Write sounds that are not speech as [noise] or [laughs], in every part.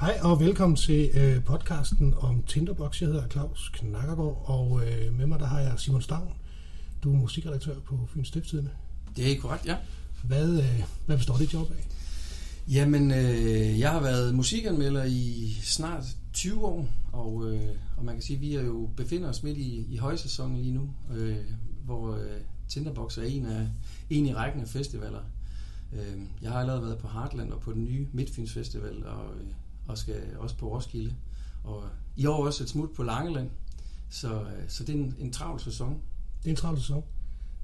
Hej og velkommen til øh, podcasten om Tinderbox. Jeg hedder Claus Knakkergaard, og øh, med mig der har jeg Simon Stavn. Du er musikredaktør på Fyns Stiftstidende. Det er korrekt, ja. Hvad, øh, hvad består dit job af? Jamen, øh, jeg har været musikanmelder i snart 20 år, og, øh, og man kan sige, at vi er jo befinder os midt i, i højsæsonen lige nu, øh, hvor øh, Tinderbox er en, af, en i rækken af festivaler. Øh, jeg har allerede været på Heartland og på den nye Midtfyns Festival, og, øh, og skal også på Roskilde. Og i år også et smut på Langeland, så, øh, så det er en, en travl sæson. Det er en travl sæson.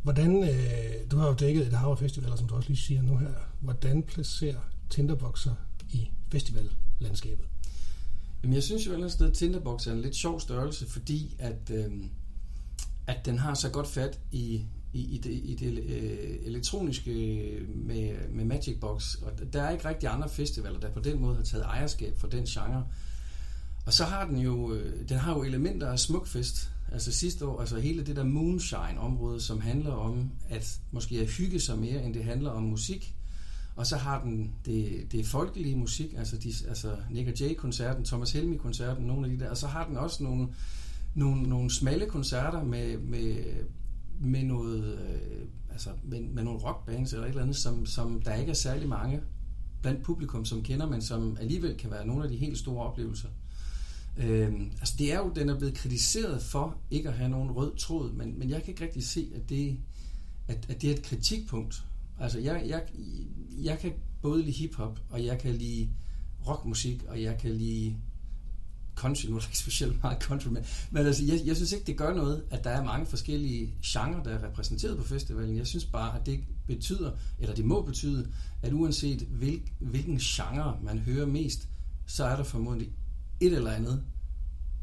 Hvordan, øh, du har jo dækket et hav af festivaler, som du også lige siger nu her. Hvordan placerer Tinderboxer i festivallandskabet? Jamen, jeg synes jo et eller andet sted, at Tinderbox er en lidt sjov størrelse, fordi at, øh, at den har så godt fat i, i, i det, i det øh, elektroniske øh, med, med Magic Box. Og der er ikke rigtig andre festivaler, der på den måde har taget ejerskab for den genre. Og så har den jo, øh, den har jo elementer af smukfest. Altså sidste år, altså hele det der moonshine-område, som handler om at måske at hygge sig mere, end det handler om musik. Og så har den det, det folkelige musik, altså, de, altså Nick og Jay-koncerten, Thomas Helmi-koncerten, nogle af de der. Og så har den også nogle, nogle, nogle smalle koncerter med, med, med noget, øh, altså med, med nogle rockbands eller et eller andet, som, som der ikke er særlig mange blandt publikum, som kender, men som alligevel kan være nogle af de helt store oplevelser. Øhm, altså det er jo, den er blevet kritiseret for ikke at have nogen rød tråd, men, men jeg kan ikke rigtig se, at det, at, at det er et kritikpunkt. Altså jeg, jeg, jeg kan både lide hiphop, og jeg kan lide rockmusik, og jeg kan lide country, nu er der ikke specielt meget country, men, men altså, jeg, jeg synes ikke, det gør noget, at der er mange forskellige genrer, der er repræsenteret på festivalen. Jeg synes bare, at det betyder, eller det må betyde, at uanset hvil, hvilken genre man hører mest, så er der formodentlig et eller andet,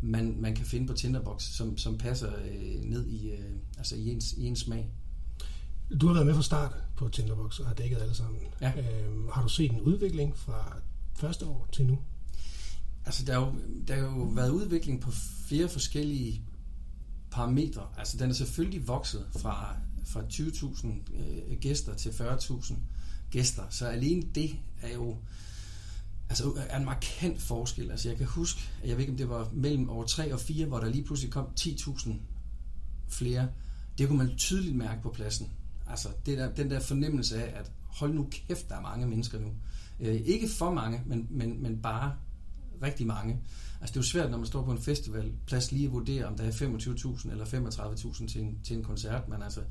man, man kan finde på Tinderbox, som, som passer øh, ned i, øh, altså i, ens, i ens smag. Du har været med fra start på Tinderbox og har dækket alle sammen. Ja. Øhm, har du set en udvikling fra første år til nu? Altså, der har jo, der har jo været udvikling på flere forskellige parametre. Altså, den er selvfølgelig vokset fra, fra 20.000 øh, gæster til 40.000 gæster. Så alene det er jo altså, er en markant forskel. Altså, jeg kan huske, at jeg ved ikke, om det var mellem år 3 og 4, hvor der lige pludselig kom 10.000 flere. Det kunne man tydeligt mærke på pladsen. Altså, det der, den der fornemmelse af, at hold nu kæft, der er mange mennesker nu. Øh, ikke for mange, men, men, men bare rigtig mange. Altså det er jo svært, når man står på en festivalplads, lige at vurdere, om der er 25.000 eller 35.000 til en, til en koncert, men altså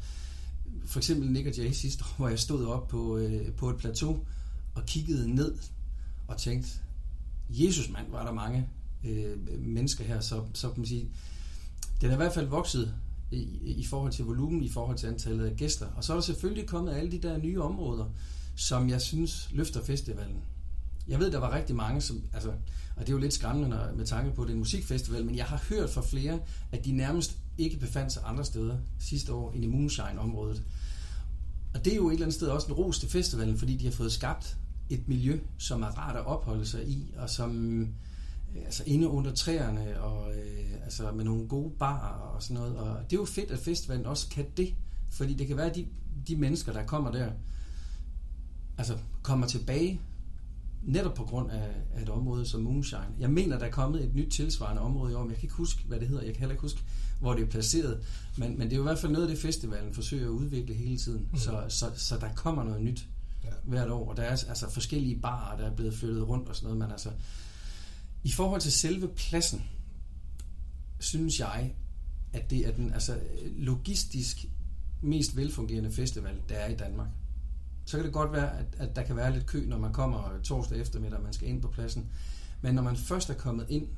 for eksempel Nick og Jay sidste år, [laughs] hvor jeg stod op på, øh, på et plateau og kiggede ned og tænkte, Jesus mand, var der mange øh, mennesker her, så, så kan man sige, den er i hvert fald vokset i, i forhold til volumen, i forhold til antallet af gæster. Og så er der selvfølgelig kommet alle de der nye områder, som jeg synes løfter festivalen. Jeg ved, der var rigtig mange, som, altså, og det er jo lidt skræmmende når, med tanke på, at det er en musikfestival, men jeg har hørt fra flere, at de nærmest ikke befandt sig andre steder sidste år end i Moonshine-området. Og det er jo et eller andet sted også en ros til festivalen, fordi de har fået skabt et miljø, som er rart at opholde sig i, og som øh, altså inde under træerne, og øh, altså med nogle gode barer og sådan noget. Og det er jo fedt, at festivalen også kan det, fordi det kan være, at de, de mennesker, der kommer der, altså kommer tilbage netop på grund af, af et område som Moonshine. Jeg mener, der er kommet et nyt tilsvarende område i år, men jeg kan ikke huske, hvad det hedder. Jeg kan heller ikke huske, hvor det er placeret. Men, men det er jo i hvert fald noget af det, festivalen forsøger at udvikle hele tiden. Mm. Så, så, så der kommer noget nyt ja. hvert år. Og der er altså forskellige barer, der er blevet flyttet rundt og sådan noget. Men altså, i forhold til selve pladsen, synes jeg, at det er den altså, logistisk mest velfungerende festival, der er i Danmark så kan det godt være, at, at der kan være lidt kø, når man kommer torsdag eftermiddag, og man skal ind på pladsen. Men når man først er kommet ind,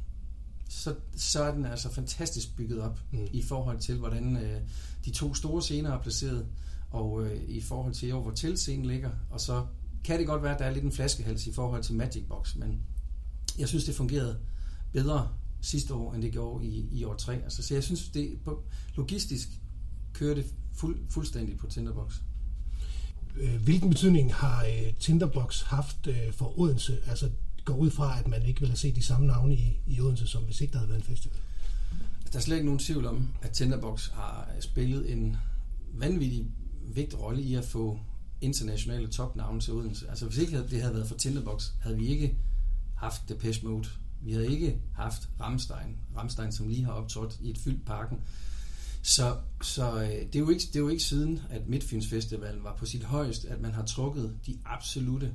så, så er den altså fantastisk bygget op mm. i forhold til, hvordan øh, de to store scener er placeret, og øh, i forhold til, hvor teltscenen ligger. Og så kan det godt være, at der er lidt en flaskehals i forhold til Magic Box, men jeg synes, det fungerede bedre sidste år, end det gjorde i, i år 3. Altså, så jeg synes, det logistisk kører det fuld, fuldstændig på Tinderbox. Øh, hvilken betydning har øh, Tinderbox haft øh, for Odense? Altså går ud fra, at man ikke vil have set de samme navne i, i Odense, som hvis ikke der havde været en festival? Der er slet ikke nogen tvivl om, at Tinderbox har spillet en vanvittig vigtig rolle i at få internationale topnavne til Odense. Altså hvis ikke det havde været for Tinderbox, havde vi ikke haft Depeche Mode. Vi havde ikke haft Ramstein. Ramstein, som lige har optrådt i et fyldt parken. Så, så øh, det, er jo ikke, det er jo ikke siden, at Midtfyns Festival var på sit højeste, at man har trukket de absolute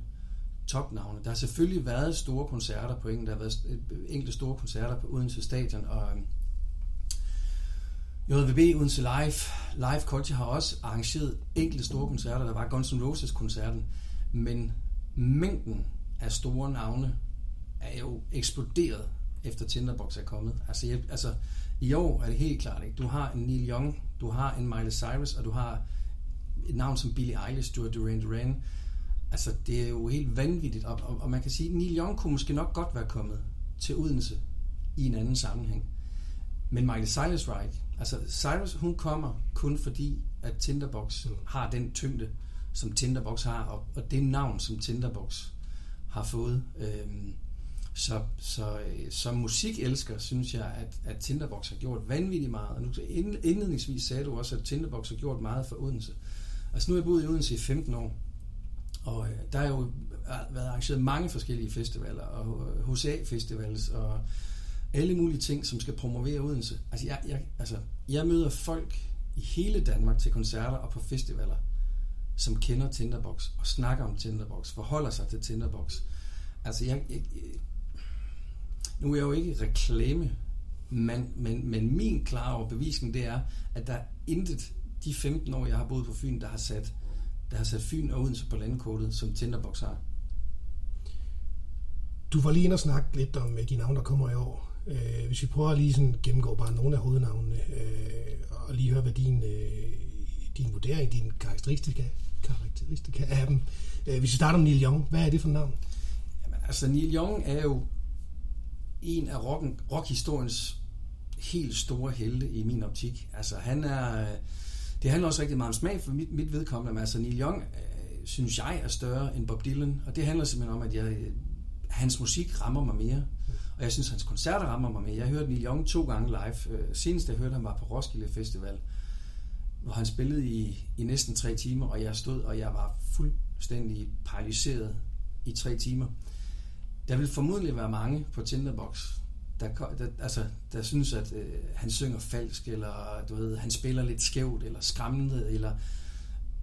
topnavne. Der har selvfølgelig været store koncerter på enkelte, der har været øh, enkelte store koncerter på Odense Stadion, og øh, JVB Odense Live, Live Culture har også arrangeret enkelte store koncerter. Der var Guns N' Roses-koncerten, men mængden af store navne er jo eksploderet efter Tinderbox er kommet. Altså, jeg, altså i år er det helt klart, ikke? Du har en Neil Young, du har en Miley Cyrus, og du har et navn som Billie Eilish, du har Duran Duran. Altså, det er jo helt vanvittigt, og, og, og man kan sige, at Neil Young kunne måske nok godt være kommet til Odense i en anden sammenhæng. Men Miley Cyrus var ikke. Altså, Cyrus, hun kommer kun fordi, at Tinderbox mm. har den tyngde, som Tinderbox har, og, og det navn, som Tinderbox har fået. Øhm, så, så øh, som musikelsker synes jeg, at, at Tinderbox har gjort vanvittigt meget. Og nu indledningsvis sagde du også, at Tinderbox har gjort meget for Odense. Altså nu har jeg boet i Odense i 15 år, og øh, der er jo øh, været arrangeret mange forskellige festivaler, og øh, HCA-festivals, og alle mulige ting, som skal promovere Odense. Altså jeg, jeg, altså, jeg møder folk i hele Danmark til koncerter og på festivaler, som kender Tinderbox og snakker om Tinderbox, forholder sig til Tinderbox. Altså jeg, jeg, nu er jeg jo ikke reklame, men, men, men min klare overbevisning det er, at der er intet de 15 år, jeg har boet på Fyn, der har sat, der har sat Fyn og Odense på landkortet, som Tinderbox har. Du var lige inde og snakke lidt om de navne, der kommer i år. Øh, hvis vi prøver at lige sådan gennemgå bare nogle af hovednavnene, øh, og lige høre, hvad din, øh, din vurdering, din karakteristika, karakteristika af dem. Øh, hvis vi starter med Neil Young, hvad er det for et navn? Jamen, altså Neil Young er jo en af rocken, rockhistoriens helt store helte i min optik. Altså han er, øh, det handler også rigtig meget om smag for mit, mit vedkommende, men altså Neil Young, øh, synes jeg, er større end Bob Dylan, og det handler simpelthen om, at jeg, øh, hans musik rammer mig mere, og jeg synes, hans koncerter rammer mig mere. Jeg hørte Neil Young to gange live. Øh, senest jeg hørte ham var på Roskilde Festival, hvor han spillede i, i næsten tre timer, og jeg stod, og jeg var fuldstændig paralyseret i tre timer. Der vil formodentlig være mange på Tinderbox, der, der, altså, der synes, at øh, han synger falsk, eller du ved, han spiller lidt skævt, eller skræmmende, eller...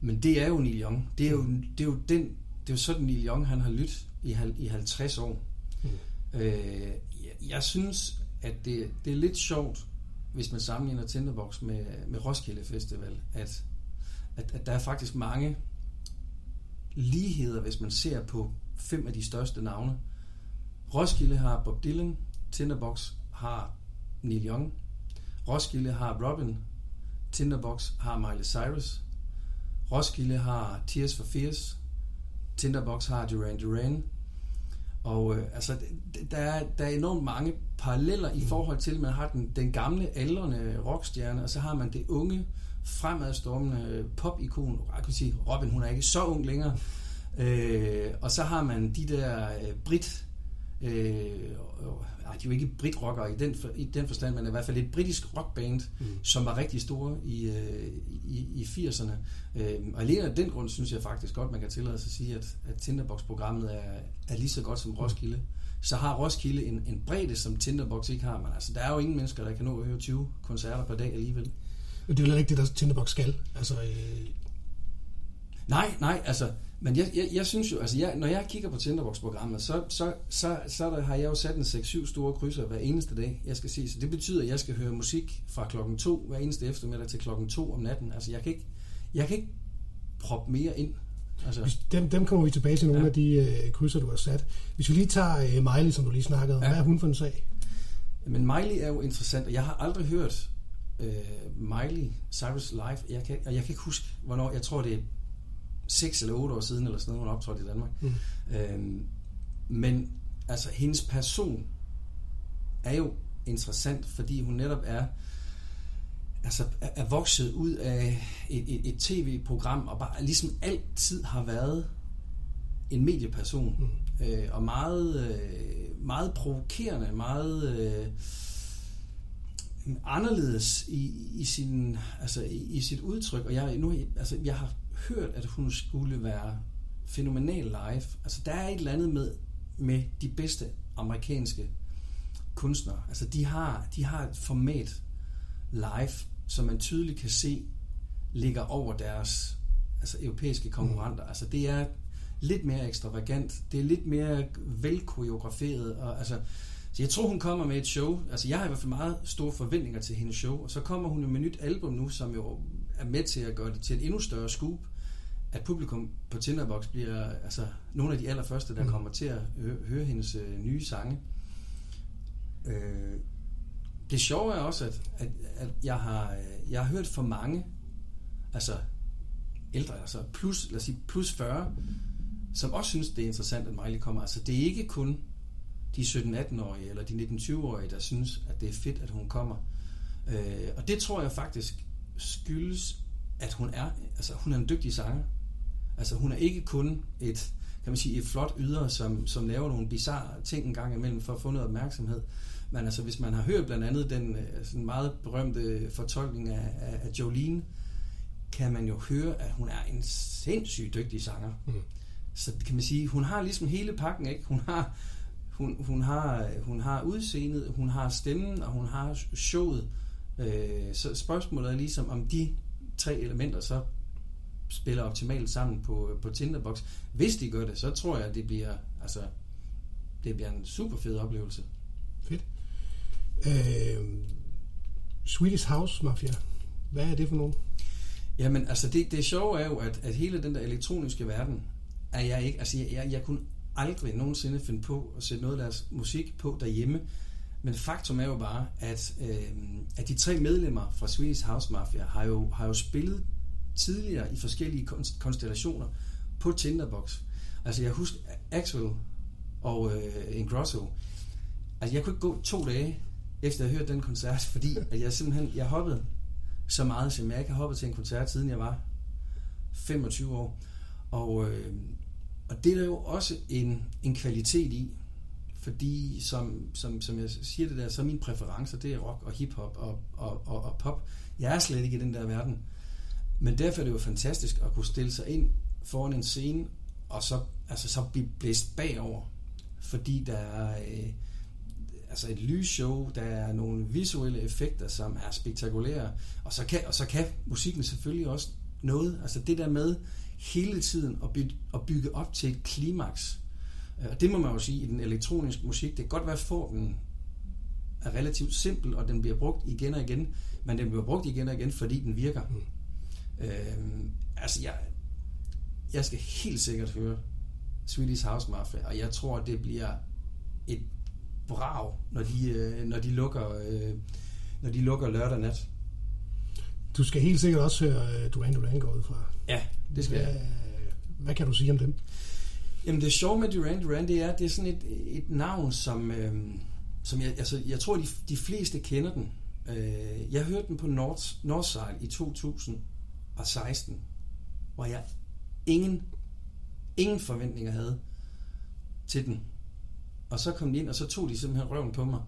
Men det er jo Neil Young. Det er jo, det er jo, den, det er jo sådan, Neil Young han har lyttet i, i 50 år. Mm. Øh, jeg, jeg synes, at det, det er lidt sjovt, hvis man sammenligner Tinderbox med, med Roskilde Festival, at, at, at der er faktisk mange ligheder, hvis man ser på fem af de største navne. Roskilde har Bob Dylan, Tinderbox har Neil Young, Roskilde har Robin, Tinderbox har Miley Cyrus, Roskilde har Tears for Fears, Tinderbox har Duran Duran, og øh, altså, der er, der er enormt mange paralleller i forhold til, at man har den, den gamle, aldrende rockstjerne, og så har man det unge, fremadstormende pop-ikon. Jeg kan sige, Robin, hun er ikke så ung længere. Øh, og så har man de der øh, Brit, øh, ej, de er jo ikke britrockere i den, for, i den forstand, men i hvert fald et britisk rockband, mm. som var rigtig store i, øh, i, i 80'erne. Øh, og alene af den grund synes jeg faktisk godt, man kan tillade sig at sige, at, at Tinderbox-programmet er, er lige så godt som Roskilde. Så har Roskilde en, en bredde, som Tinderbox ikke har. Men altså, der er jo ingen mennesker, der kan nå at høre 20 koncerter per dag alligevel. Det er jo ikke det, der Tinderbox skal. Altså, øh... Nej, nej, altså, men jeg, jeg, jeg synes jo, altså jeg, når jeg kigger på Tinderbox-programmet, så, så, så, så der, har jeg jo sat en 6-7 store krydser hver eneste dag, jeg skal se. Så det betyder, at jeg skal høre musik fra klokken 2 hver eneste eftermiddag til klokken 2 om natten. Altså jeg kan ikke, jeg kan ikke proppe mere ind. Altså. Dem, dem kommer vi tilbage til nogle ja. af de øh, krydser, du har sat. Hvis vi lige tager øh, Miley, som du lige snakkede om, ja. hvad er hun for en sag? Men Miley er jo interessant, og jeg har aldrig hørt øh, Miley Cyrus live, jeg kan, og jeg kan ikke huske, hvornår, jeg tror det er 6 eller 8 år siden, eller sådan noget, hun optrådte i Danmark. Mm. Øhm, men altså, hendes person er jo interessant, fordi hun netop er altså er vokset ud af et, et, et tv-program, og bare ligesom altid har været en medieperson. Mm. Øh, og meget, øh, meget provokerende, meget øh, anderledes i, i, sin, altså, i, i sit udtryk. Og jeg, nu, altså, jeg har hørt, at hun skulle være fænomenal live. Altså, der er et eller andet med, med de bedste amerikanske kunstnere. Altså de har, de har et format live, som man tydeligt kan se ligger over deres altså europæiske konkurrenter. Mm. Altså det er lidt mere ekstravagant, det er lidt mere velkoreograferet, og altså, så jeg tror, hun kommer med et show. Altså, jeg har i hvert fald meget store forventninger til hendes show. Og så kommer hun med et nyt album nu, som jo er med til at gøre det til et endnu større scoop. At publikum på Tinderbox bliver altså, nogle af de allerførste, der mm. kommer til at høre, høre hendes øh, nye sange. Øh, det sjove er også, at, at, at jeg, har, øh, jeg har hørt for mange, altså ældre, altså plus, lad os sige, plus 40, som også synes, det er interessant, at Miley kommer. Altså det er ikke kun de 17-18-årige eller de 19-20-årige, der synes, at det er fedt, at hun kommer. Øh, og det tror jeg faktisk skyldes, at hun er, altså hun er en dygtig sanger. Altså hun er ikke kun et, kan man sige, et flot yder, som, som laver nogle bizarre ting en gang imellem for at få noget opmærksomhed. Men altså hvis man har hørt blandt andet den øh, sådan meget berømte fortolkning af, af, af Jolene, kan man jo høre, at hun er en sindssygt dygtig sanger. Mm. Så kan man sige, hun har ligesom hele pakken, ikke? Hun har hun, hun, har, hun har udseendet, hun har stemmen, og hun har showet. Øh, så spørgsmålet er ligesom, om de tre elementer så spiller optimalt sammen på, på Tinderbox. Hvis de gør det, så tror jeg, at det bliver, altså, det bliver en super fed oplevelse. Fedt. Øh, Swedish House Mafia, hvad er det for nogen? Jamen, altså det, det sjove er jo, at, at hele den der elektroniske verden, er jeg ikke, altså jeg, jeg, jeg kunne aldrig nogensinde finde på at sætte noget af deres musik på derhjemme. Men faktum er jo bare, at, øh, at de tre medlemmer fra Swedish House Mafia har jo, har jo spillet tidligere i forskellige konstellationer på Tinderbox. Altså jeg husker Axel og øh, Ingrosso. Altså jeg kunne ikke gå to dage efter at have hørt den koncert, [laughs] fordi at jeg simpelthen, jeg hoppede så meget, som jeg ikke har hoppet til en koncert, siden jeg var 25 år. Og, øh, og det er der jo også en, en kvalitet i, fordi som, som, som jeg siger det der, så er mine præferencer, det er rock og hiphop og, og, og, og pop. Jeg er slet ikke i den der verden. Men derfor er det jo fantastisk at kunne stille sig ind foran en scene, og så, altså, så blive blæst bagover. Fordi der er øh, altså et lysshow, der er nogle visuelle effekter, som er spektakulære. Og så kan, og så kan musikken selvfølgelig også noget. Altså det der med, hele tiden at bygge, at bygge op til et klimaks. Øh, og det må man jo sige i den elektroniske musik. Det kan godt være, at den er relativt simpel, og den bliver brugt igen og igen, men den bliver brugt igen og igen, fordi den virker. Mm. Øhm, altså, jeg, jeg skal helt sikkert høre Swedish House Mafia, og jeg tror, det bliver et brag, når de, øh, når de lukker, øh, når de lukker lørdag nat. Du skal helt sikkert også høre Duran Duran gå ud fra. Ja, det skal hvad, jeg. Hvad kan du sige om dem? Jamen det sjove med Duran Duran, det er, det er sådan et, et navn, som, øh, som jeg, altså, jeg tror, de, de fleste kender den. Øh, jeg hørte den på North, Northside i 2016, hvor jeg ingen, ingen forventninger havde til den. Og så kom de ind, og så tog de simpelthen røven på mig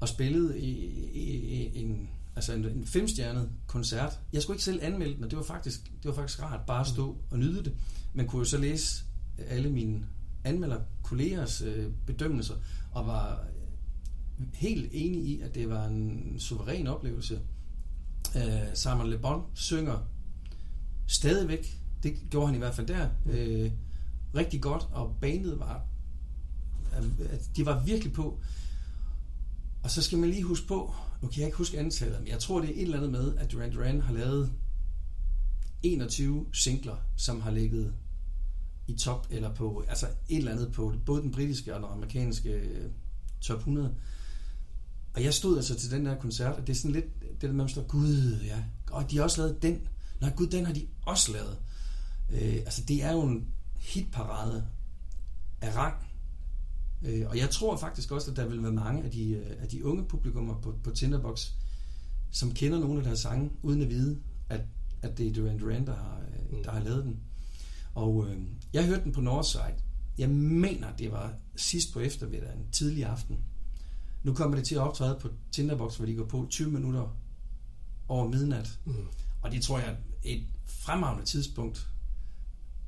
og spillede i, i, i en altså en, en femstjernet koncert. Jeg skulle ikke selv anmelde den, og det var faktisk, det var faktisk rart bare at stå og nyde det. Men kunne jo så læse alle mine anmelder kollegers øh, bedømmelser, og var helt enig i, at det var en suveræn oplevelse. Øh, Simon Le Bon synger stadigvæk, det gjorde han i hvert fald der, øh, rigtig godt, og bandet var, øh, de var virkelig på. Og så skal man lige huske på, nu kan jeg ikke huske antallet, men jeg tror, det er et eller andet med, at Duran Duran har lavet 21 singler, som har ligget i top, eller på, altså et eller andet på både den britiske og den amerikanske øh, top 100. Og jeg stod altså til den der koncert, og det er sådan lidt, det der med, at gud, ja, og de har også lavet den. Nej, gud, den har de også lavet. Øh, altså, det er jo en hitparade af rang. Øh, og jeg tror faktisk også, at der vil være mange af de, øh, af de unge publikummer på, på Tinderbox, som kender nogle af deres sange, uden at vide, at, at det er Duran Duran, der har, øh, mm. der har lavet den. Og øh, jeg hørte den på Northside. Jeg mener, det var sidst på eftermiddagen, tidlig aften. Nu kommer det til at optræde på Tinderbox, hvor de går på 20 minutter over midnat. Mm. Og det tror jeg er et fremragende tidspunkt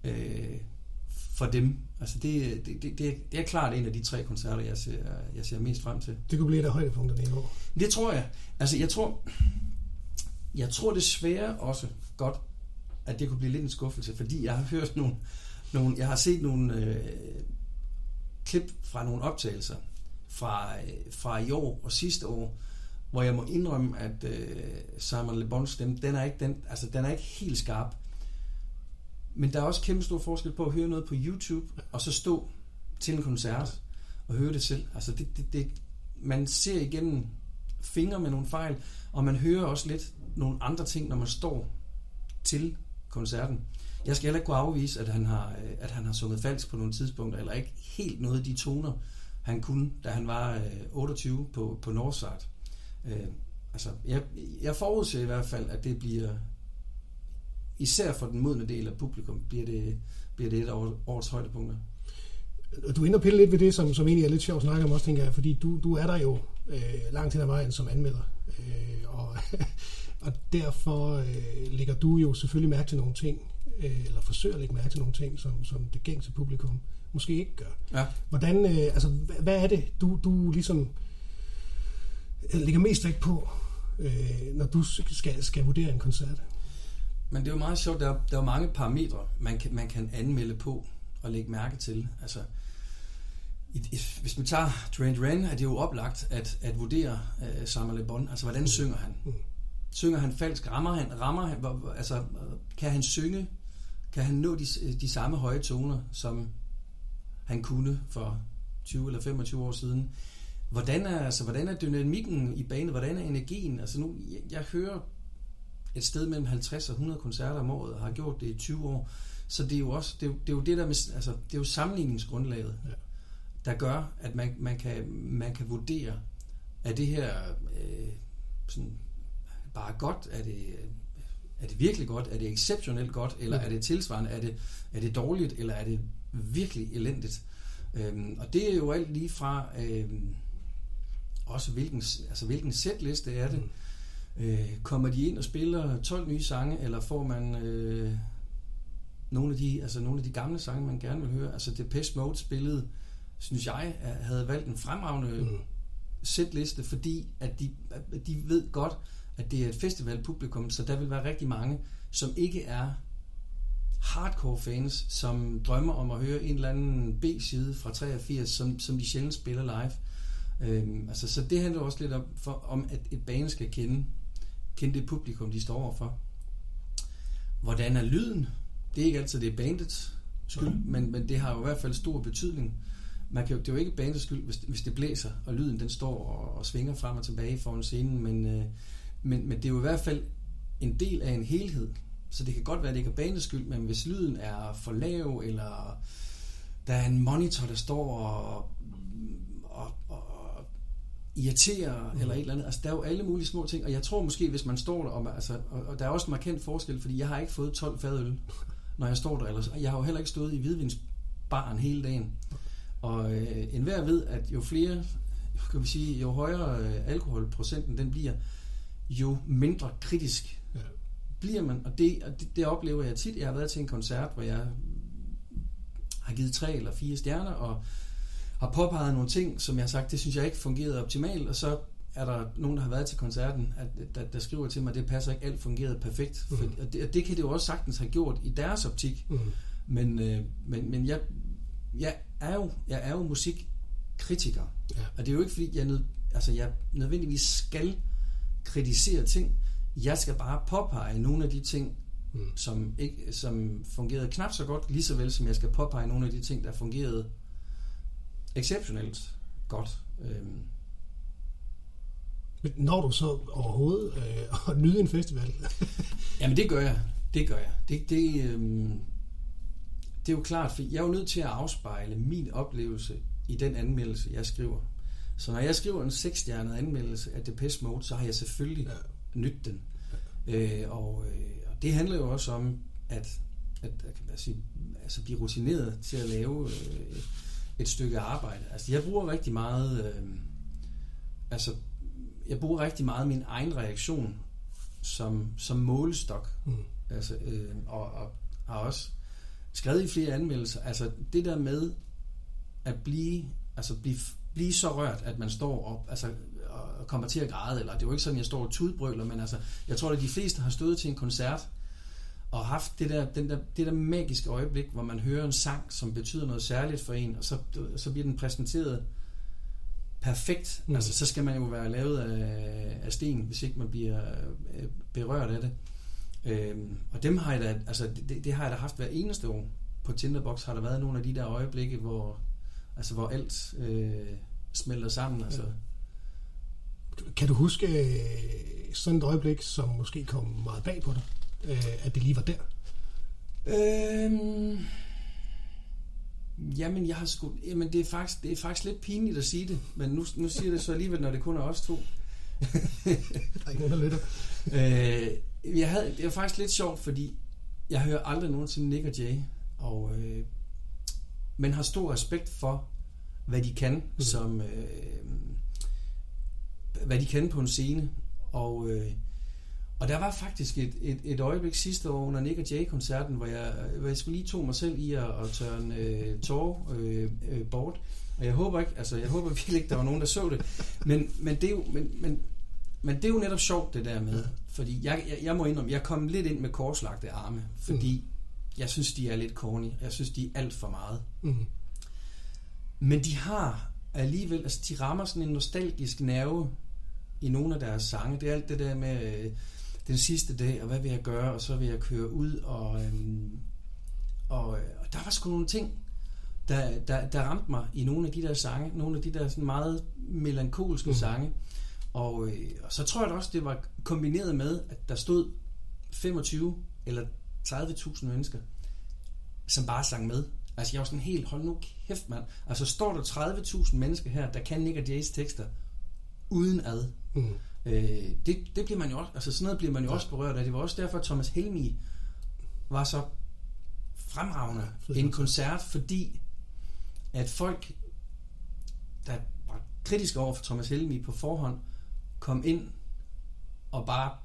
øh, for dem. Altså det, det, det, det er klart en af de tre koncerter, jeg ser, jeg ser mest frem til. Det kunne blive et af højdepunkterne i år. Det tror jeg. Altså jeg tror, jeg tror desværre også godt, at det kunne blive lidt en skuffelse, fordi jeg har hørt nogle, nogle jeg har set nogle øh, klip fra nogle optagelser fra, øh, fra i år og sidste år, hvor jeg må indrømme, at øh, Simon Le Bons stemme, den er, ikke, den, altså, den er ikke helt skarp. Men der er også kæmpe stor forskel på at høre noget på YouTube, og så stå til en koncert og høre det selv. Altså det, det, det, man ser igennem fingre med nogle fejl, og man hører også lidt nogle andre ting, når man står til koncerten. Jeg skal heller ikke kunne afvise, at han har, øh, at han har sunget falsk på nogle tidspunkter, eller ikke helt noget af de toner, han kunne, da han var øh, 28 på, på Northside. Øh, altså, jeg, jeg forudser i hvert fald, at det bliver, især for den modne del af publikum, bliver det, bliver det et af årets højdepunkter. Du ender pille lidt ved det, som, som egentlig er lidt sjovt at snakke om også, tænker jeg, fordi du, du er der jo øh, langt hen ad vejen som anmelder, øh, og, [laughs] og derfor øh, lægger du jo selvfølgelig mærke til nogle ting, øh, eller forsøger at lægge mærke til nogle ting, som, som det gængse publikum måske ikke gør. Ja. Hvordan, øh, altså, hvad, er det, du, du ligesom lægger mest vægt på, øh, når du skal, skal vurdere en koncert? Men det er jo meget sjovt, der er, der er mange parametre, man kan, man kan anmelde på og lægge mærke til. Altså, hvis man tager Duran Duran, er det jo oplagt at, at vurdere uh, Samuel Le Bon. Altså, hvordan synger han? Mm. Synger han falsk? Rammer han? Rammer han altså, kan han synge? Kan han nå de, de samme høje toner, som han kunne for 20 eller 25 år siden? Hvordan er, altså, hvordan er dynamikken i banen? Hvordan er energien? Altså nu, jeg, jeg hører et sted mellem 50 og 100 koncerter om året, og har gjort det i 20 år. Så det er jo også, det er jo det, er jo det der med, altså, det er jo sammenligningsgrundlaget, ja. der gør, at man, man, kan, man kan vurdere, er det her øh, sådan bare godt, er det, er det virkelig godt, er det exceptionelt godt, eller ja. er det tilsvarende, er det, er det dårligt, eller er det virkelig elendigt. Øhm, og det er jo alt lige fra, øhm, også hvilken, altså hvilken setliste er det, Øh, kommer de ind og spiller 12 nye sange, eller får man øh, nogle, af de, altså nogle af de gamle sange, man gerne vil høre? Altså Depeche Mode spillede, synes jeg, havde valgt en fremragende mm. setliste, fordi at de, at de ved godt, at det er et festivalpublikum, så der vil være rigtig mange, som ikke er hardcore fans, som drømmer om at høre en eller anden B-side fra 83, som, som de sjældent spiller live. Øhm, altså, så det handler også lidt om, for, om, at et band skal kende kende det publikum, de står overfor. Hvordan er lyden? Det er ikke altid det er bandets skyld, mm. men, men det har jo i hvert fald stor betydning. Man kan jo, det er jo ikke bandets skyld, hvis, hvis det blæser, og lyden den står og, og svinger frem og tilbage foran scenen, men, øh, men, men det er jo i hvert fald en del af en helhed. Så det kan godt være, at det ikke er bandets skyld, men hvis lyden er for lav, eller der er en monitor, der står og, og, og irritere mm. eller et eller andet. Altså, der er jo alle mulige små ting, og jeg tror måske, hvis man står der, og, altså, og, og der er også en markant forskel, fordi jeg har ikke fået 12 fadøl, når jeg står der, eller, jeg har jo heller ikke stået i hvidvinsbaren hele dagen. Og øh, enhver ved, at jo flere, kan vi sige, jo højere øh, alkoholprocenten den bliver, jo mindre kritisk ja. Bliver man. Og det, og det, det oplever jeg tit. Jeg har været til en koncert, hvor jeg har givet tre eller fire stjerner, og har påpeget nogle ting, som jeg har sagt, det synes jeg ikke fungerede optimalt, og så er der nogen, der har været til koncerten, at, der, der skriver til mig, at det passer ikke, alt fungerede perfekt. Mm. For, og, det, og det kan det jo også sagtens have gjort i deres optik. Mm. Men, øh, men, men jeg, jeg, er jo, jeg er jo musikkritiker. Ja. Og det er jo ikke, fordi jeg, nød, altså, jeg nødvendigvis skal kritisere ting. Jeg skal bare påpege nogle af de ting, mm. som, ikke, som fungerede knap så godt, lige så vel som jeg skal påpege nogle af de ting, der fungerede exceptionelt godt. Øhm. Men når du så overhovedet øh, at nyde en festival? [laughs] Jamen det gør jeg. Det gør jeg. Det, det, øhm, det er jo klart, for jeg er jo nødt til at afspejle min oplevelse i den anmeldelse, jeg skriver. Så når jeg skriver en seksstjernet anmeldelse af Depeche Mode, så har jeg selvfølgelig ja. Nydt den. Øh, og, øh, og det handler jo også om, at, at, at kan man sige, altså blive rutineret til at lave øh, et stykke arbejde. Altså, jeg bruger rigtig meget, øh, altså, jeg bruger rigtig meget min egen reaktion som, som målestok. Mm. Altså, øh, og, og har også skrevet i flere anmeldelser, altså det der med at blive, altså blive, blive så rørt, at man står op, altså og kommer til at græde, eller det er jo ikke sådan, jeg står og tudbrøler, men altså, jeg tror, at de fleste har stået til en koncert, og haft det der, den der, det der magiske øjeblik, hvor man hører en sang, som betyder noget særligt for en, og så, så bliver den præsenteret perfekt. Mm. Altså, så skal man jo være lavet af, af sten, hvis ikke man bliver øh, berørt af det. Øhm, og dem har jeg da, altså, det, det har jeg da haft hver eneste år. På Tinderbox har der været nogle af de der øjeblikke, hvor, altså, hvor alt øh, smelter sammen. Altså. Kan du huske øh, sådan et øjeblik, som måske kom meget bag på dig? Øh, at det lige var der? Øhm, jamen, jeg har sgu, jamen det, er faktisk, det er faktisk lidt pinligt at sige det, men nu, nu siger jeg det så alligevel, når det kun er os to. der er ikke nogen, der lytter. øh, jeg havde, det var faktisk lidt sjovt, fordi jeg hører aldrig nogensinde Nick og Jay, og, øh, men har stor respekt for, hvad de kan, mm. som, øh, hvad de kan på en scene, og øh, og der var faktisk et, et, et øjeblik sidste år under Nick og Jay-koncerten, hvor jeg, hvor jeg skulle lige tog mig selv i at, at tørre en øh, tår øh, øh, bort. Og jeg håber ikke, altså jeg håber virkelig ikke, der var nogen, der så det. Men, men, det er jo, men, men, men det er jo netop sjovt, det der med. Fordi jeg, jeg, jeg må indrømme, jeg kom lidt ind med korslagte arme, fordi mm. jeg synes, de er lidt corny. Jeg synes, de er alt for meget. Mm. Men de har alligevel, altså de rammer sådan en nostalgisk nerve i nogle af deres sange. Det er alt det der med... Øh, den sidste dag, og hvad vil jeg gøre, og så vil jeg køre ud, og, øhm, og, og der var sgu nogle ting, der, der, der ramte mig i nogle af de der sange, nogle af de der sådan meget melankolske mm. sange, og, øh, og så tror jeg også, det var kombineret med, at der stod 25 eller 30.000 mennesker, som bare sang med. Altså jeg var sådan helt, hold nu kæft mand. Altså står der 30.000 mennesker her, der kan Nick og Jays tekster uden ad. Mm. Øh, det, det bliver man jo også, altså sådan noget bliver man jo også berørt af. Det var også derfor, at Thomas Helmi var så fremragende ja, en koncert, fordi at folk, der var kritiske over for Thomas Helmi på forhånd, kom ind og bare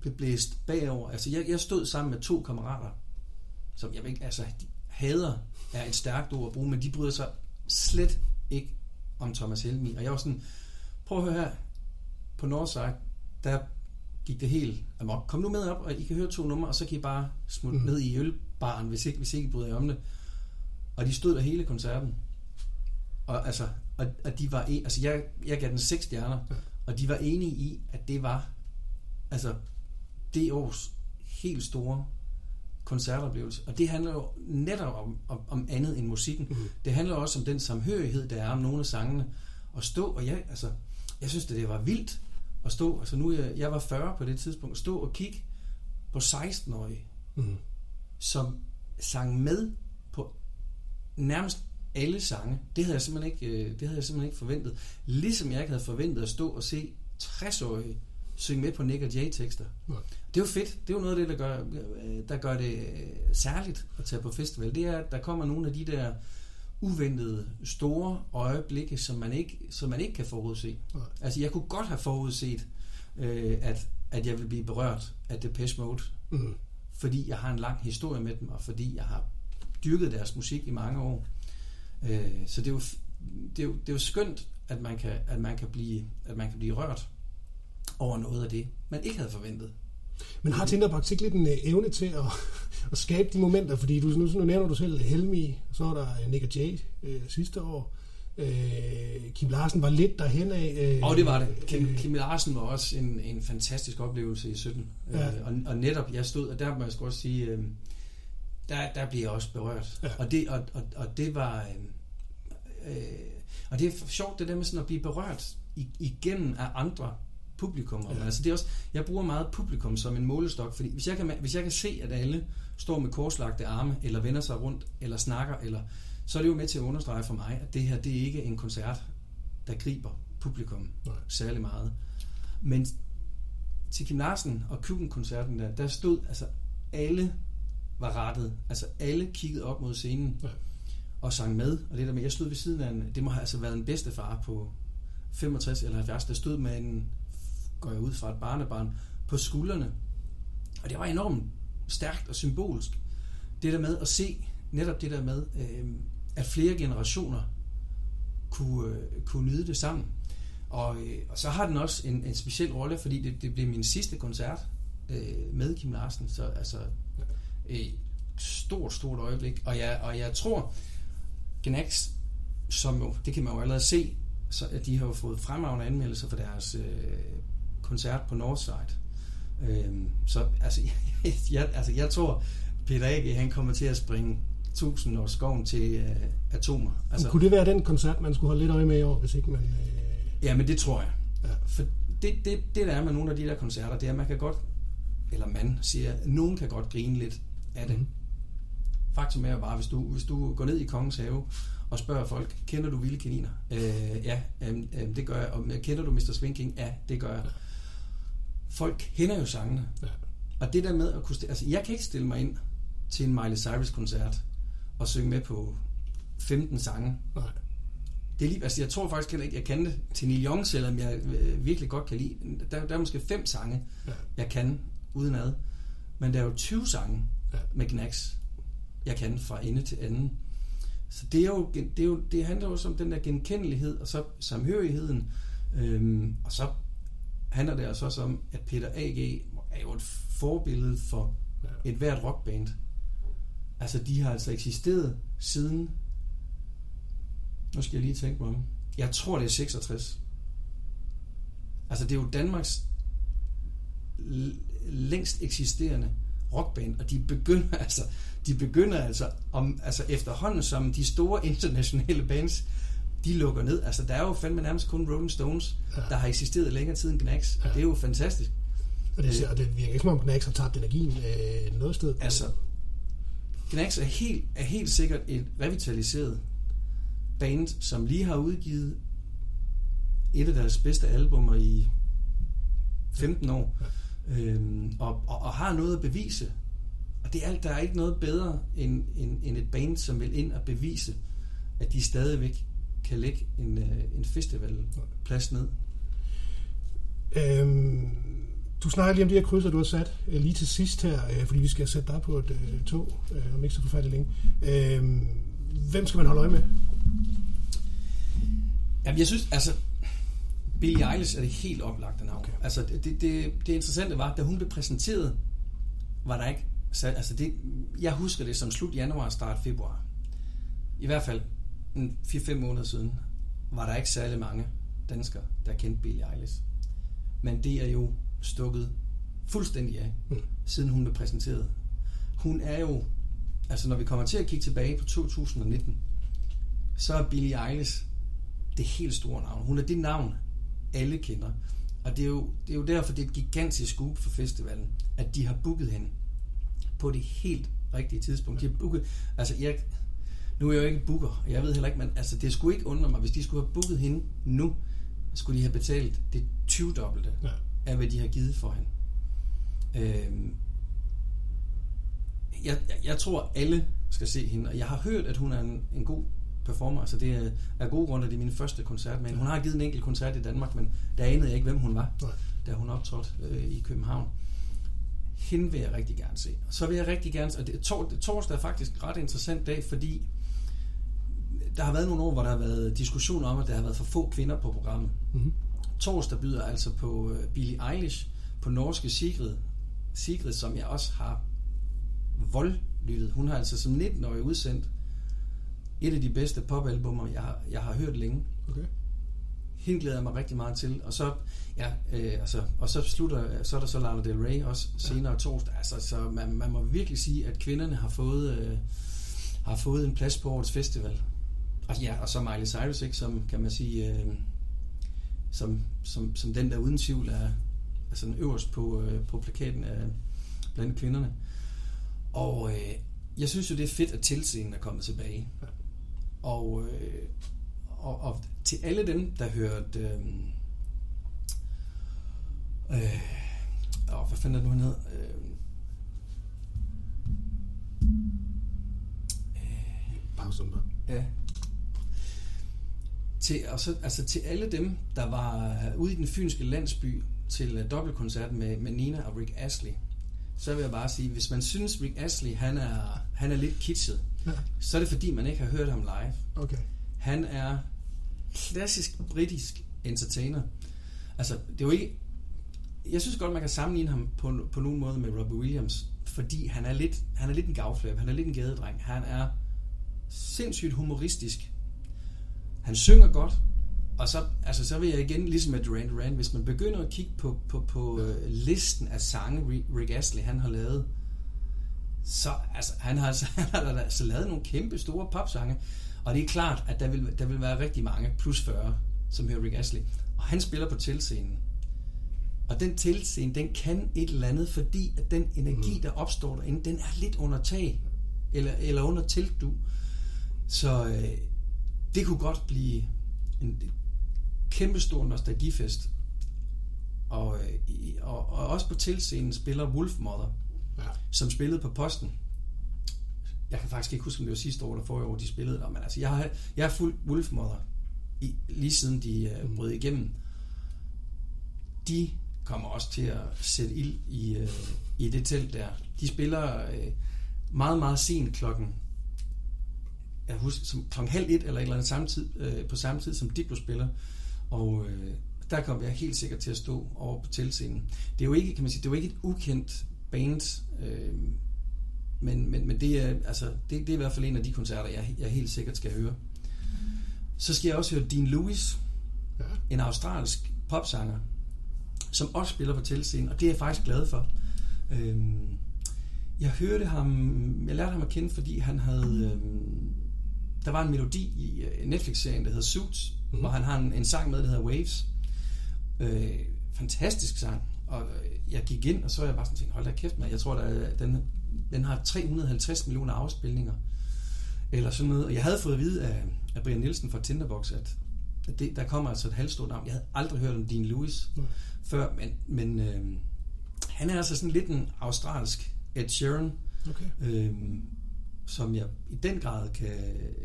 blev blæst bagover. Altså jeg, jeg stod sammen med to kammerater, som jeg ikke, altså hader er et stærkt ord at bruge, men de bryder sig slet ikke om Thomas Helmi. Og jeg var sådan, prøv at høre her, på Northside, der gik det helt amok. Kom nu med op, og I kan høre to numre, og så kan I bare smutte mm. ned i ølbaren, hvis ikke, hvis ikke I bryder jer om det. Og de stod der hele koncerten. Og, altså, og, og de var, en, altså jeg, jeg gav den seks stjerner, og de var enige i, at det var altså det års helt store koncertoplevelse. Og det handler jo netop om, om, om andet end musikken. Mm. Det handler også om den samhørighed, der er om nogle af sangene. At stå, og jeg, altså, jeg synes, det, det var vildt at stå, altså nu jeg, jeg var 40 på det tidspunkt, stå og kigge på 16-årige, mm. som sang med på nærmest alle sange. Det havde jeg simpelthen ikke, øh, det havde jeg simpelthen ikke forventet. Ligesom jeg ikke havde forventet at stå og se 60-årige synge med på Nick og Jay tekster. Ja. Det er jo fedt. Det er jo noget af det, der gør, der gør det øh, særligt at tage på festival. Det er, at der kommer nogle af de der uventede, store øjeblikke, som man ikke, som man ikke kan forudse. Nej. Altså, jeg kunne godt have forudset, øh, at, at jeg vil blive berørt af Depeche Mode, mm. fordi jeg har en lang historie med dem, og fordi jeg har dyrket deres musik i mange år. Øh, så det er, jo, det, er jo, det er jo skønt, at man, kan, at, man kan blive, at man kan blive rørt over noget af det, man ikke havde forventet. Men har Tinderbox ikke lidt en uh, evne til at, [laughs] at skabe de momenter? Fordi du, nu, nu nævner du selv Helmi, så er der Nick og Jay øh, sidste år. Øh, Kim Larsen var lidt derhen af. Øh, og det var det. Kim, øh, Kim Larsen var også en, en fantastisk oplevelse i 17. Ja. Øh, og, og netop, jeg stod, og der må jeg også sige, øh, der, der blev jeg også berørt. Ja. Og, det, og, og, og det var... Øh, øh, og det er sjovt, det der med sådan at blive berørt igennem af andre publikum. Ja. Altså det er også, jeg bruger meget publikum som en målestok, fordi hvis jeg, kan, hvis jeg kan se, at alle står med korslagte arme, eller vender sig rundt, eller snakker, eller, så er det jo med til at understrege for mig, at det her, det er ikke en koncert, der griber publikum Nej. særlig meget. Men til Kim Larsen og Kuben-koncerten der, der stod, altså alle var rettet, altså alle kiggede op mod scenen, ja. og sang med, og det der med, jeg stod ved siden af en, det må have altså været en bedstefar på 65 eller 70, der stod med en går jeg ud fra et barnebarn, på skuldrene. Og det var enormt stærkt og symbolsk. det der med at se, netop det der med, øh, at flere generationer kunne, øh, kunne nyde det sammen. Og, øh, og så har den også en, en speciel rolle, fordi det, det blev min sidste koncert øh, med Kim Larsen, så altså et stort, stort øjeblik. Og jeg, og jeg tror, Gnax, som jo, det kan man jo allerede se, så at de har jo fået fremragende anmeldelser for deres øh, koncert på Northside. Øh, så altså [laughs] jeg, altså, jeg tror, Peter A.G. han kommer til at springe tusind års skoven til øh, atomer. Altså, kunne det være den koncert, man skulle holde lidt øje med i år, hvis ikke man... Øh... Ja, men det tror jeg. Ja. For det, det, det der er med nogle af de der koncerter, det er, at man kan godt, eller man siger, at nogen kan godt grine lidt af det. Mm. Faktum er bare, hvis du, hvis du går ned i Kongens Have og spørger folk, kender du vilde kaniner? Øh, ja, øh, det gør jeg. Og kender du Mr. Swinking? Ja, det gør jeg. Ja. Folk kender jo sangene. Ja. Og det der med at kunne... Altså, jeg kan ikke stille mig ind til en Miley Cyrus-koncert og synge med på 15 sange. Nej. Det er lige, altså jeg tror faktisk heller ikke, jeg kan det til Neil Young, selvom jeg øh, virkelig godt kan lide. Der, der er måske fem sange, ja. jeg kan uden ad. Men der er jo 20 sange ja. med Gnax, jeg kan fra ende til anden. Så det, er jo, det, er jo, det handler jo om den der genkendelighed, og så samhørigheden. Øhm, og så handler det altså også om, at Peter A.G. er jo et forbillede for et hvert rockband. Altså, de har altså eksisteret siden... Nu skal jeg lige tænke mig om. Jeg tror, det er 66. Altså, det er jo Danmarks længst eksisterende rockband, og de begynder [laughs] altså, de begynder altså, om, altså efterhånden som de store internationale bands, de lukker ned. Altså, der er jo fandme nærmest kun Rolling Stones, ja. der har eksisteret længere tid end Gnax. Ja. Det er jo fantastisk. Og det, og det virker ikke som om Gnax har tabt energien øh, noget sted. Altså, Gnax er helt, er helt sikkert et revitaliseret band, som lige har udgivet et af deres bedste albumer i 15 år. Ja. Øhm, og, og, og har noget at bevise. Og det er, der er ikke noget bedre end, end, end et band, som vil ind og bevise, at de stadigvæk kan lægge en, øh, en festivalplads ned. Øhm, du snakker lige om de her krydser, du har sat øh, lige til sidst her, øh, fordi vi skal sætte dig på et øh, tog øh, om ikke så forfærdeligt længe. Øh, hvem skal man holde øje med? Jamen, jeg synes, altså, Billie Eilish er det helt oplagte navn. Okay. Altså, det, det, det interessante var, da hun blev præsenteret, var der ikke... Altså, det, jeg husker det som slut januar, start februar. I hvert fald 4-5 måneder siden, var der ikke særlig mange danskere, der kendte Billie Eilish. Men det er jo stukket fuldstændig af, mm. siden hun blev præsenteret. Hun er jo, altså når vi kommer til at kigge tilbage på 2019, så er Billie Eilish det helt store navn. Hun er det navn, alle kender. Og det er jo, det er jo derfor, det er et gigantisk scoop for festivalen, at de har booket hende på det helt rigtige tidspunkt. De har booket, altså jeg, nu er jeg jo ikke booker, og jeg ved heller ikke, men altså det skulle ikke undre mig, hvis de skulle have booket hende nu, skulle de have betalt det 20-dobbelte. Ja af, hvad de har givet for hende. Øhm, jeg, jeg, jeg tror, alle skal se hende, og jeg har hørt, at hun er en, en god performer. Altså det er af gode grunde, at det er min første koncert med Hun har givet en enkelt koncert i Danmark, men der anede jeg ikke, hvem hun var, Nej. da hun optrådte øh, i København. Hende vil jeg rigtig gerne se. Og så vil jeg rigtig gerne... Og det, tor, torsdag er faktisk en ret interessant dag, fordi der har været nogle år, hvor der har været diskussioner om, at der har været for få kvinder på programmet. Mm-hmm. Torsdag byder altså på øh, Billie Eilish, på norske Sigrid, Sigrid, som jeg også har voldlyttet. Hun har altså som 19-årig udsendt et af de bedste popalbummer, jeg har, jeg har hørt længe. Okay. Hende glæder jeg mig rigtig meget til. Og så, ja, øh, altså, og så slutter, så er der så Lana Del Rey også senere ja. torsdag. Altså, så man, man må virkelig sige, at kvinderne har fået, øh, har fået en plads på årets festival. Og, ja, og så Miley Cyrus, ikke, som kan man sige, øh, som, som, som den der uden tvivl er altså den øverst på, øh, på plakaten af blandt kvinderne. Og øh, jeg synes jo, det er fedt, at tilscenen er kommet tilbage. Ja. Og, øh, og, og til alle dem, der hørte... Øh, øh, åh, hvad fanden er det nu, han hed? Øh, Pause Ja, til, og så, altså til alle dem, der var ude i den fynske landsby til uh, dobbeltkoncert med, med Nina og Rick Astley, så vil jeg bare sige, hvis man synes, Rick Astley, han er, han er lidt kitschet, Ja. så er det fordi, man ikke har hørt ham live. Okay. Han er klassisk britisk entertainer. Altså, det er jo ikke... Jeg synes godt, man kan sammenligne ham på, på nogen måde med Robbie Williams, fordi han er lidt, han er lidt en gavflab, han er lidt en gadedreng. Han er sindssygt humoristisk. Han synger godt, og så, altså, så vil jeg igen, ligesom med Duran Duran, hvis man begynder at kigge på, på, på øh, listen af sange, Ri- Rick Astley han har lavet, så altså, han har altså, [laughs] han har altså lavet nogle kæmpe store popsange, og det er klart, at der vil, der vil være rigtig mange, plus 40, som hører Rick Astley. Og han spiller på tilscenen. Og den tilscene, den kan et eller andet, fordi at den energi, der opstår derinde, den er lidt under tag, eller, eller under teltdu. Så øh, det kunne godt blive en kæmpe stor nostalgifest. Og, øh, og, og også på tilscenen spiller Wolfmother, Ja. som spillede på posten. Jeg kan faktisk ikke huske, om det var sidste år eller forrige år, de spillede der, men altså, jeg har, jeg har fulgt Wolfmother i, lige siden de uh, brød igennem. De kommer også til at sætte ild i, uh, i det telt der. De spiller uh, meget, meget sent klokken jeg husker, som klokken halv et eller et eller andet samme tid, øh, på samme tid som Diplo spiller. Og øh, der kom jeg helt sikkert til at stå over på tilscenen. Det er jo ikke, kan man sige, det er jo ikke et ukendt band, øh, men, men, men det, er, altså, det, det er i hvert fald en af de koncerter, jeg, jeg helt sikkert skal høre. Så skal jeg også høre Dean Lewis, Ja. en australsk popsanger, som også spiller på tilscenen, og det er jeg faktisk glad for. Øhm, jeg hørte ham, jeg lærte ham at kende, fordi han havde, øhm, der var en melodi i øh, Netflix-serien, der hedder Suits, Mhm. mm-hmm. hvor han har en, en sang med, der hedder Waves. Øh, fantastisk sang, og øh, jeg gik ind, og så var jeg bare sådan tænkt, hold da kæft, man. jeg tror, der, er- den, den har 350 millioner afspilninger, eller sådan noget, og jeg havde fået at vide af, af Brian Nielsen fra Tinderbox, at at det, der kommer altså et halvstort navn. Jeg havde aldrig hørt om Dean Lewis Nej. før, men, men øh, han er altså sådan lidt en australsk Ed Sheeran, Okay. øh, som jeg i den grad kan,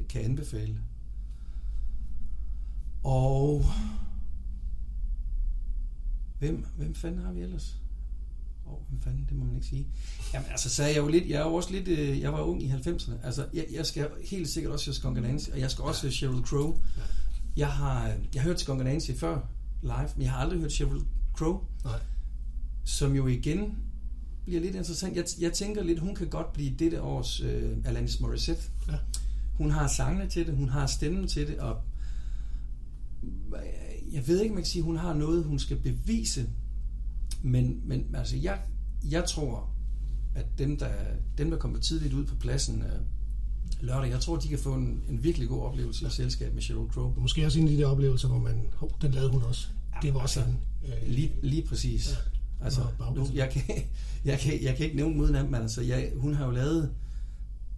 kan anbefale. Og hvem, hvem fanden har vi ellers? Åh, oh, hvem fanden, det må man ikke sige. Jamen altså, så er jeg jo lidt, jeg er jo også lidt, øh, jeg var ung i 90'erne. Altså, jeg, jeg skal helt sikkert også høre Skunk Nancy, og jeg skal også høre Sheryl Crow. Jeg har, jeg har hørt Skunk Nancy før live, men jeg har aldrig hørt Sheryl Crow Nej. som jo igen bliver lidt interessant. Jeg, jeg tænker lidt, hun kan godt blive dette års øh, Alanis Morissette. Ja. Hun har sangene til det, hun har stemmen til det, og jeg ved ikke, om jeg kan sige, hun har noget, hun skal bevise, men, men altså, jeg, jeg tror, at dem, der, dem, der kommer tidligt ud på pladsen øh, lørdag, jeg tror, de kan få en, en virkelig god oplevelse ja. i selskab med Sheryl Crow. Måske også en af de der oplevelser, hvor man, hov, den lavede hun også. Det var også altså, en, øh, Lige, lige præcis. Ja. Ja. Altså, nu, jeg, kan, jeg, kan, jeg kan ikke nævne uden af dem, men altså, jeg, hun har jo lavet,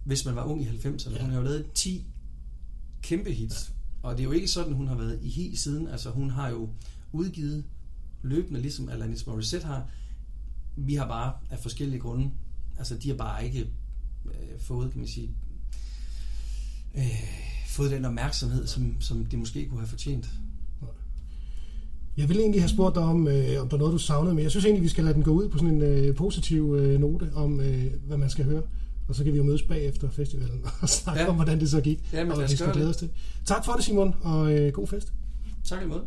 hvis man var ung i 90'erne, Ja. ja. hun har jo lavet 10 kæmpe hits. Og det er jo ikke sådan, hun har været i hi siden. Altså, hun har jo udgivet løbende, ligesom Alanis Morissette har. Vi har bare af forskellige grunde, altså de har bare ikke øh, fået, kan man sige, øh, fået den opmærksomhed, som, som de måske kunne have fortjent. Jeg ville egentlig have spurgt dig om, øh, om der er noget, du savnede, men jeg synes egentlig, vi skal lade den gå ud på sådan en øh, positiv øh, note om, øh, hvad man skal høre. Og så kan vi jo mødes bagefter festivalen [laughs] og snakke ja. Om, hvordan det så gik. Ja, men og vi skal glæde os til. Tak for det, Simon, og øh, god fest. Tak i måde.